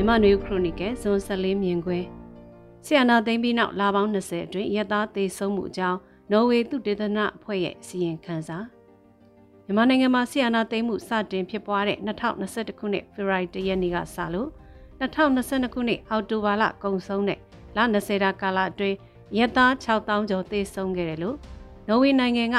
မြမနွေခရိုနီကယ်ဇွန်14မြင်ကွင်းဆီယနာသိမ်းပြီးနောက်လပေါင်း20အတွင်းရက်သားသေဆုံးမှုအကြောင်းနော်ဝေသုတေသနအဖွဲ့ရဲ့စီရင်ခန်းစာမြန်မာနိုင်ငံမှာဆီယနာသိမ်းမှုစတင်ဖြစ်ပွားတဲ့2021ခုနှစ်ဖေဖော်ဝါရီလရက်နေ့ကစလို့2022ခုနှစ်အောက်တိုဘာလကုန်ဆုံးတဲ့လ20တာကာလအတွင်းရက်သား6000ကျော်သေဆုံးခဲ့တယ်လို့နော်ဝေနိုင်ငံက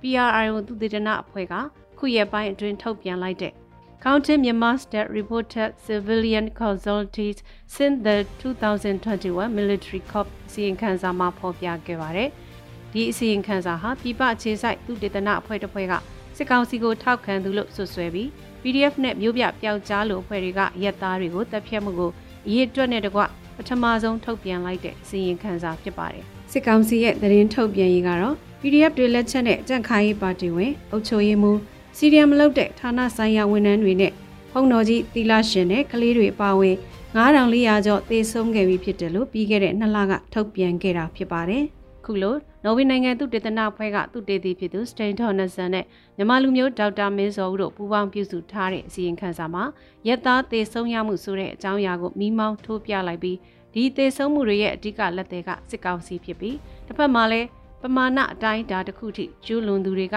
PRIO သုတေသနအဖွဲ့ကခုရက်ပိုင်းအတွင်းထုတ်ပြန်လိုက်တဲ့ Counting Myanmar's that reported civilian casualties since the 2021 military coup စီရင်ခံစာမှာဖော်ပြခဲ့ပါတယ်။ဒီအစီရင်ခံစာဟာပြည်ပအခြေစိုက်သုတေသနအဖွဲ့တစ်ဖွဲ့ကစစ်ကောင်စီကိုထောက်ခံသူလို့ဆွဆွဲပြီး PDF နဲ့မျိုးပြပျောက်ကြားလိုအဖွဲ့တွေကရက်သားတွေကိုတပ်ဖြတ်မှုကိုအရေးအတွက်နဲ့တကွပထမဆုံးထုတ်ပြန်လိုက်တဲ့စီရင်ခံစာဖြစ်ပါတယ်။စစ်ကောင်စီရဲ့သတင်းထုတ်ပြန်ရေးကတော့ PDF တွေလက်ချက်နဲ့ကြန့်ခိုင်းရေးပါတီဝင်အုပ်ချုပ်ရေးမှူး စီရီယံမလုပ်တဲ့ဌာနဆိုင်ရာဝန်ထမ်းတွေနဲ့ဖုံတော်ကြီးသီလရှင်နဲ့ကလေးတွေပါဝင်9400ကျော်သေဆုံးခဲ့ပြီဖြစ်တယ်လို့ပြီးခဲ့တဲ့နှစ်လကထုတ်ပြန်ခဲ့တာဖြစ်ပါတယ်။ခုလိုနော်ဝေနိုင်ငံသူတေသနာဖွဲ့ကသူတေသီဖြစ်သူစတိန်ထော်နဆန်နဲ့မြန်မာလူမျိုးဒေါက်တာမင်းစောဦးတို့ပူးပေါင်းပြုစုထားတဲ့အစီရင်ခံစာမှာရက်သားသေဆုံးရမှုဆိုတဲ့အကြောင်းအရာကိုမိမောင်းထိုးပြလိုက်ပြီးဒီသေဆုံးမှုတွေရဲ့အဓိကလက်သည်ကစစ်ကောင်စီဖြစ်ပြီးတစ်ဖက်မှာလည်းပမာဏအတိုင်းဒါတစ်ခုထိကျူးလွန်သူတွေက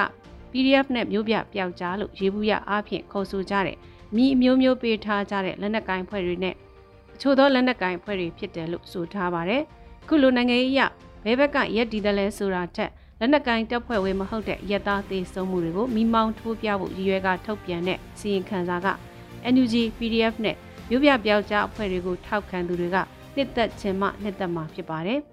PDF နဲ့မျိုးပြပျောက်ကြားလို့ရေးဘူးရအားဖြင့်ခေါ်ဆိုကြတဲ့မိအမျိုးမျိုးပေးထားကြတဲ့လက်နက်ကိုင်ဖွဲ့တွေနဲ့အချို့သောလက်နက်ကိုင်ဖွဲ့တွေဖြစ်တယ်လို့ဆိုထားပါတယ်။ခုလိုနိုင်ငံရေးအရဘဲဘက်ကရက်ဒီတယ်လဲဆိုတာထက်လက်နက်ကိုင်တပ်ဖွဲ့ဝင်မဟုတ်တဲ့ရက်သားသေးဆုံးမှုတွေကိုမိမောင်းထိုးပြဖို့ရည်ရွယ်ကထုတ်ပြန်တဲ့စီရင်ခံစာက NUG PDF နဲ့မြို့ပြပျောက်ကြားအဖွဲ့တွေကိုထောက်ခံသူတွေကနှစ်သက်ခြင်းမှနှစ်သက်မှာဖြစ်ပါတယ်။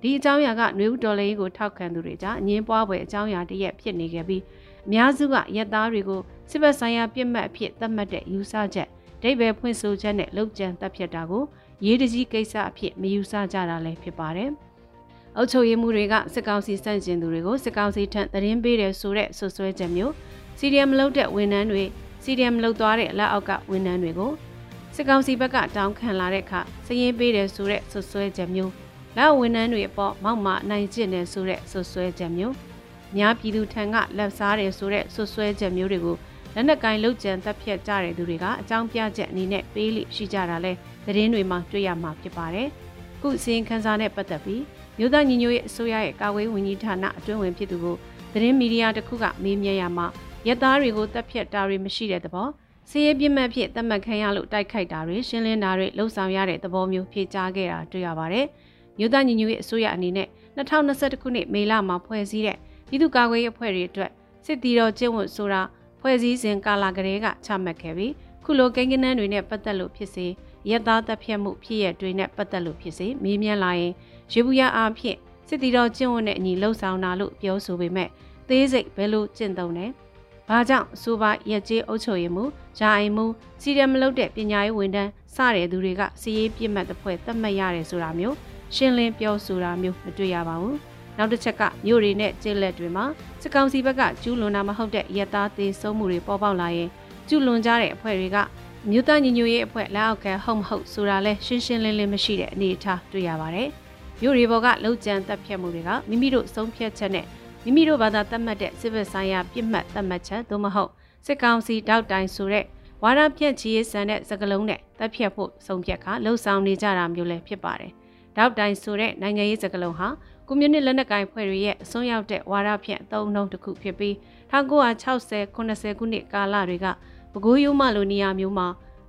ဒီအကြောင်းအရာကຫນွေဦးဒေါ်လေးကိုထောက်ခံသူတွေကြားအငင်းပွားပွဲအကြောင်းအရာတရက်ဖြစ်နေခဲ့ပြီးအများစုကရက်သားတွေကိုစစ်ဘက်ဆိုင်ရာပြစ်မှတ်အဖြစ်သတ်မှတ်တဲ့ယူဆချက်ဒိဗယ်ဖွင့်ဆိုချက်နဲ့လုံခြံတပ်ဖြတ်တာကိုရေးတကြီးကိစ္စအဖြစ်မယူဆကြတာလည်းဖြစ်ပါတယ်။အုပ်ချုပ်ရေးမှုတွေကစစ်ကောင်စီစန့်ကျင်သူတွေကိုစစ်ကောင်စီထံသတင်းပေးတယ်ဆိုတဲ့ဆွဆွဲချက်မျိုးစီဒီအမ်လုပ်တဲ့ဝန်ထမ်းတွေစီဒီအမ်လုပ်သွားတဲ့လက်အောက်ကဝန်ထမ်းတွေကိုစစ်ကောင်စီဘက်ကတောင်းခံလာတဲ့အခါစည်ရင်ပေးတယ်ဆိုတဲ့ဆွဆွဲချက်မျိုး လက်ဝန်ထမ်းတွေအပေါ်မောက်မနိုင်ကျင့်တယ်ဆိုတဲ့ဆွဆွဲချက်မျိုးများပြည်သူထံကလက်စားတယ်ဆိုတဲ့ဆွဆွဲချက်မျိုးတွေကိုလက်နက်ကင်လုတ်ကြံတပ်ဖြတ်ကြတဲ့သူတွေကအကြောင်းပြချက်အနေနဲ့ပေးလိရှိကြတာလဲသတင်းတွေမှာတွေ့ရမှာဖြစ်ပါတယ်။ခုစီရင်ခန်းစာနဲ့ပတ်သက်ပြီးမြို့သားညီညွတ်ရေးအစိုးရရဲ့ကာကွယ်ဝန်ကြီးဌာနအတွင်းဝင်ဖြစ်သူကိုသတင်းမီဒီယာတစ်ခုကမေးမြန်းရမှာရက်သားတွေကိုတပ်ဖြတ်တာတွေမရှိတဲ့သဘောစီးရဲပြစ်မှတ်ဖြစ်သတ်မှတ်ခံရလို့တိုက်ခိုက်တာတွေရှင်းလင်းတာတွေလှုံ့ဆော်ရတဲ့သဘောမျိုးဖြေကြားခဲ့တာတွေ့ရပါတယ်။ မြို့သားညီညွတ်ရေးအစိုးရအနေနဲ့2021ခုနှစ်မေလမှာဖွဲ့စည်းတဲ့ပြည်သူ့ကာကွယ်ရေးအဖွဲ့တွေအတွက်စစ်တီတော်ကျင့်ဝတ်ဆိုတာဖွဲ့စည်းစဉ်ကာလကလေးကချမှတ်ခဲ့ပြီးခုလိုကိန်းကနန်းတွေနဲ့ပတ်သက်လို့ဖြစ်စေရက်သားတပ်ဖြတ်မှုဖြစ်ရတွေနဲ့ပတ်သက်လို့ဖြစ်စေမေးမြန်းလာရင်ရေဘူးရအားဖြင့်စစ်တီတော်ကျင့်ဝတ်နဲ့အညီလှုပ်ဆောင်တာလို့ပြောဆိုပေမဲ့သေးစိတ်ဘယ်လိုကျင့်သုံးလဲ။ဘာကြောင့်စူပါရက်ကျေးအုပ်ချုပ်ရေးမှု၊ဂျာအိမ်မှုစီရမလုပ်တဲ့ပညာရေးဝန်ထမ်းစတဲ့သူတွေကစီရေးပြစ်မှတ်တစ်ဖွဲ့သတ်မှတ်ရတယ်ဆိုတာမျိုး ရှင်းလင်းပြောဆိုတာမျိုးမတွေ့ရပါဘူး။နောက်တစ်ချက်ကမြို့တွေနဲ့ကျေးလက်တွေမှာစစ်ကောင်စီဘက်ကကျူးလွန်တာမဟုတ်တဲ့ရက်သားသေးဆုံးမှုတွေပေါ်ပေါက်လာရင်ကျူးလွန်ကြတဲ့အဖွဲ့တွေကမြို့သားညီညွတ်ရေးအဖွဲ့လက်အောက်ခံဟုတ်မဟုတ်ဆိုတာလဲရှင်းရှင်းလင်းလင်းမရှိတဲ့အနေအထားတွေ့ရပါတယ်။မြို့တွေပေါ်ကလှုပ်ကြံတပ်ဖြတ်မှုတွေကမိမိတို့ဆုံးဖြတ်ချက်နဲ့မိမိတို့ဘာသာသတ်မှတ်တဲ့စစ်ဘက်ဆိုင်ရာပြစ်မှတ်သတ်မှတ်ချက်သို့မဟုတ်စစ်ကောင်စီတောက်တိုင်ဆိုတဲ့ဝါရဖြန့်ချီရေးဆန်တဲ့စကလုံးနဲ့တပ်ဖြတ်ဖို့ဆုံးဖြတ်ခါလှုပ်ဆောင်နေကြတာမျိုးလည်းဖြစ်ပါတယ်။ တောက်တိုင်ဆိုတဲ့နိုင်ငံရေးစကလုံးဟာကွန်မြူနစ်လက်နက်ကိုင်ဖွဲ့တွေရဲ့အစွန်းရောက်တဲ့ဝါဒဖြန့်အသုံးနှုန်းတစ်ခုဖြစ်ပြီး1960 80ခုနှစ်ကာလတွေကပဲခူးရိုးမလိုနေရာမျိုးမှာ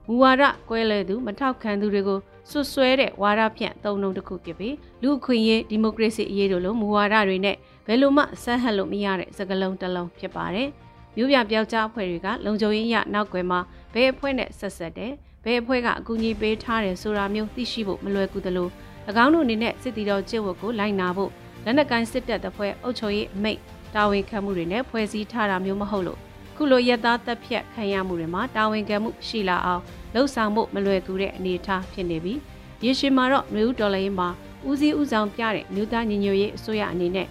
မူဝါဒကွဲလွဲသူမထောက်ခံသူတွေကိုဆွဆွဲတဲ့ဝါဒဖြန့်အသုံးနှုန်းတစ်ခုဖြစ်ပြီးလူအခွင့်အရေးဒီမိုကရေစီအရေးတို့လိုမူဝါဒတွေနဲ့ဘယ်လိုမှဆက်ဟပ်လို့မရတဲ့စကားလုံးတစ်လုံးဖြစ်ပါတယ်။မြို့ပြပျောက်ကြားအဖွဲ့တွေကလုံခြုံရေးရနောက်ွယ်မှာဘယ်အဖွဲ့နဲ့ဆက်ဆက်တယ်ဘယ်အဖွဲ့ကအကူအညီပေးထားတယ်ဆိုတာမျိုးသိရှိဖို့မလွယ်ကူသလို၎ င်းတို့အနေနဲ့စစ်တီတော်ကျင့်ဝတ်ကိုလိုက်နာဖို့လက်နက်ကိုင်းစစ်တပ်တပွဲအုပ်ချုပ်ရေးအမိတ်တာဝန်ခံမှုတွေနဲ့ဖွဲ့စည်းထားတာမျိုးမဟုတ်လို့ခုလိုရက်သားတပ်ဖြတ်ခံရမှုတွေမှာတာဝန်ခံမှုရှိလာအောင်လှုပ်ဆောင်မှုမလွယ်ကူတဲ့အနေအထားဖြစ်နေပြီးရေရှည်မှာတော့မျိုးဒေါ်လာရေးမှာဦးစီးဦးဆောင်ပြတဲ့မြို့သားညီညွတ်ရေးအစိုးရအနေနဲ့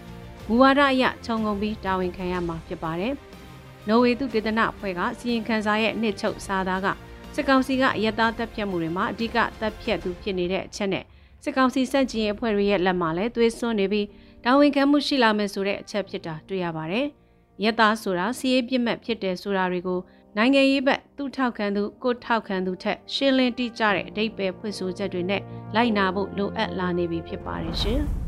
မူဝါဒအရခြုံငုံပြီးတာဝန်ခံရမှာဖြစ်ပါတယ်။နော်ဝေသူဒေသနာအဖွဲ့ကစီရင်ခံစာရဲ့နှစ်ချုပ်စာသားကစစ်ကောင်စီကရက်သားတပ်ဖြတ်မှုတွေမှာအဓိကတပ်ဖြတ်သူဖြစ်နေတဲ့အချက်နဲ့ စစ်ကောင်စီစန့်ကျင်ရေးအဖွဲ့တွေရဲ့လက်မှာလည်းသွေးစွန်းနေပြီးတာဝန်ခံမှုရှိလာမယ်ဆိုတဲ့အချက်ဖြစ်တာတွေ့ရပါတယ်။ရက်သားဆိုတာစီးရေးပြစ်မှတ်ဖြစ်တယ်ဆိုတာတွေကိုနိုင်ငံရေးဘက်သူ့ထောက်ခံသူကိုထောက်ခံသူထက်ရှင်းလင်းတိကျတဲ့အဓိပ္ပာယ်ဖွင့်ဆိုချက်တွေနဲ့လိုက်နာဖို့လိုအပ်လာနေပြီဖြစ်ပါတယ်ရှင်။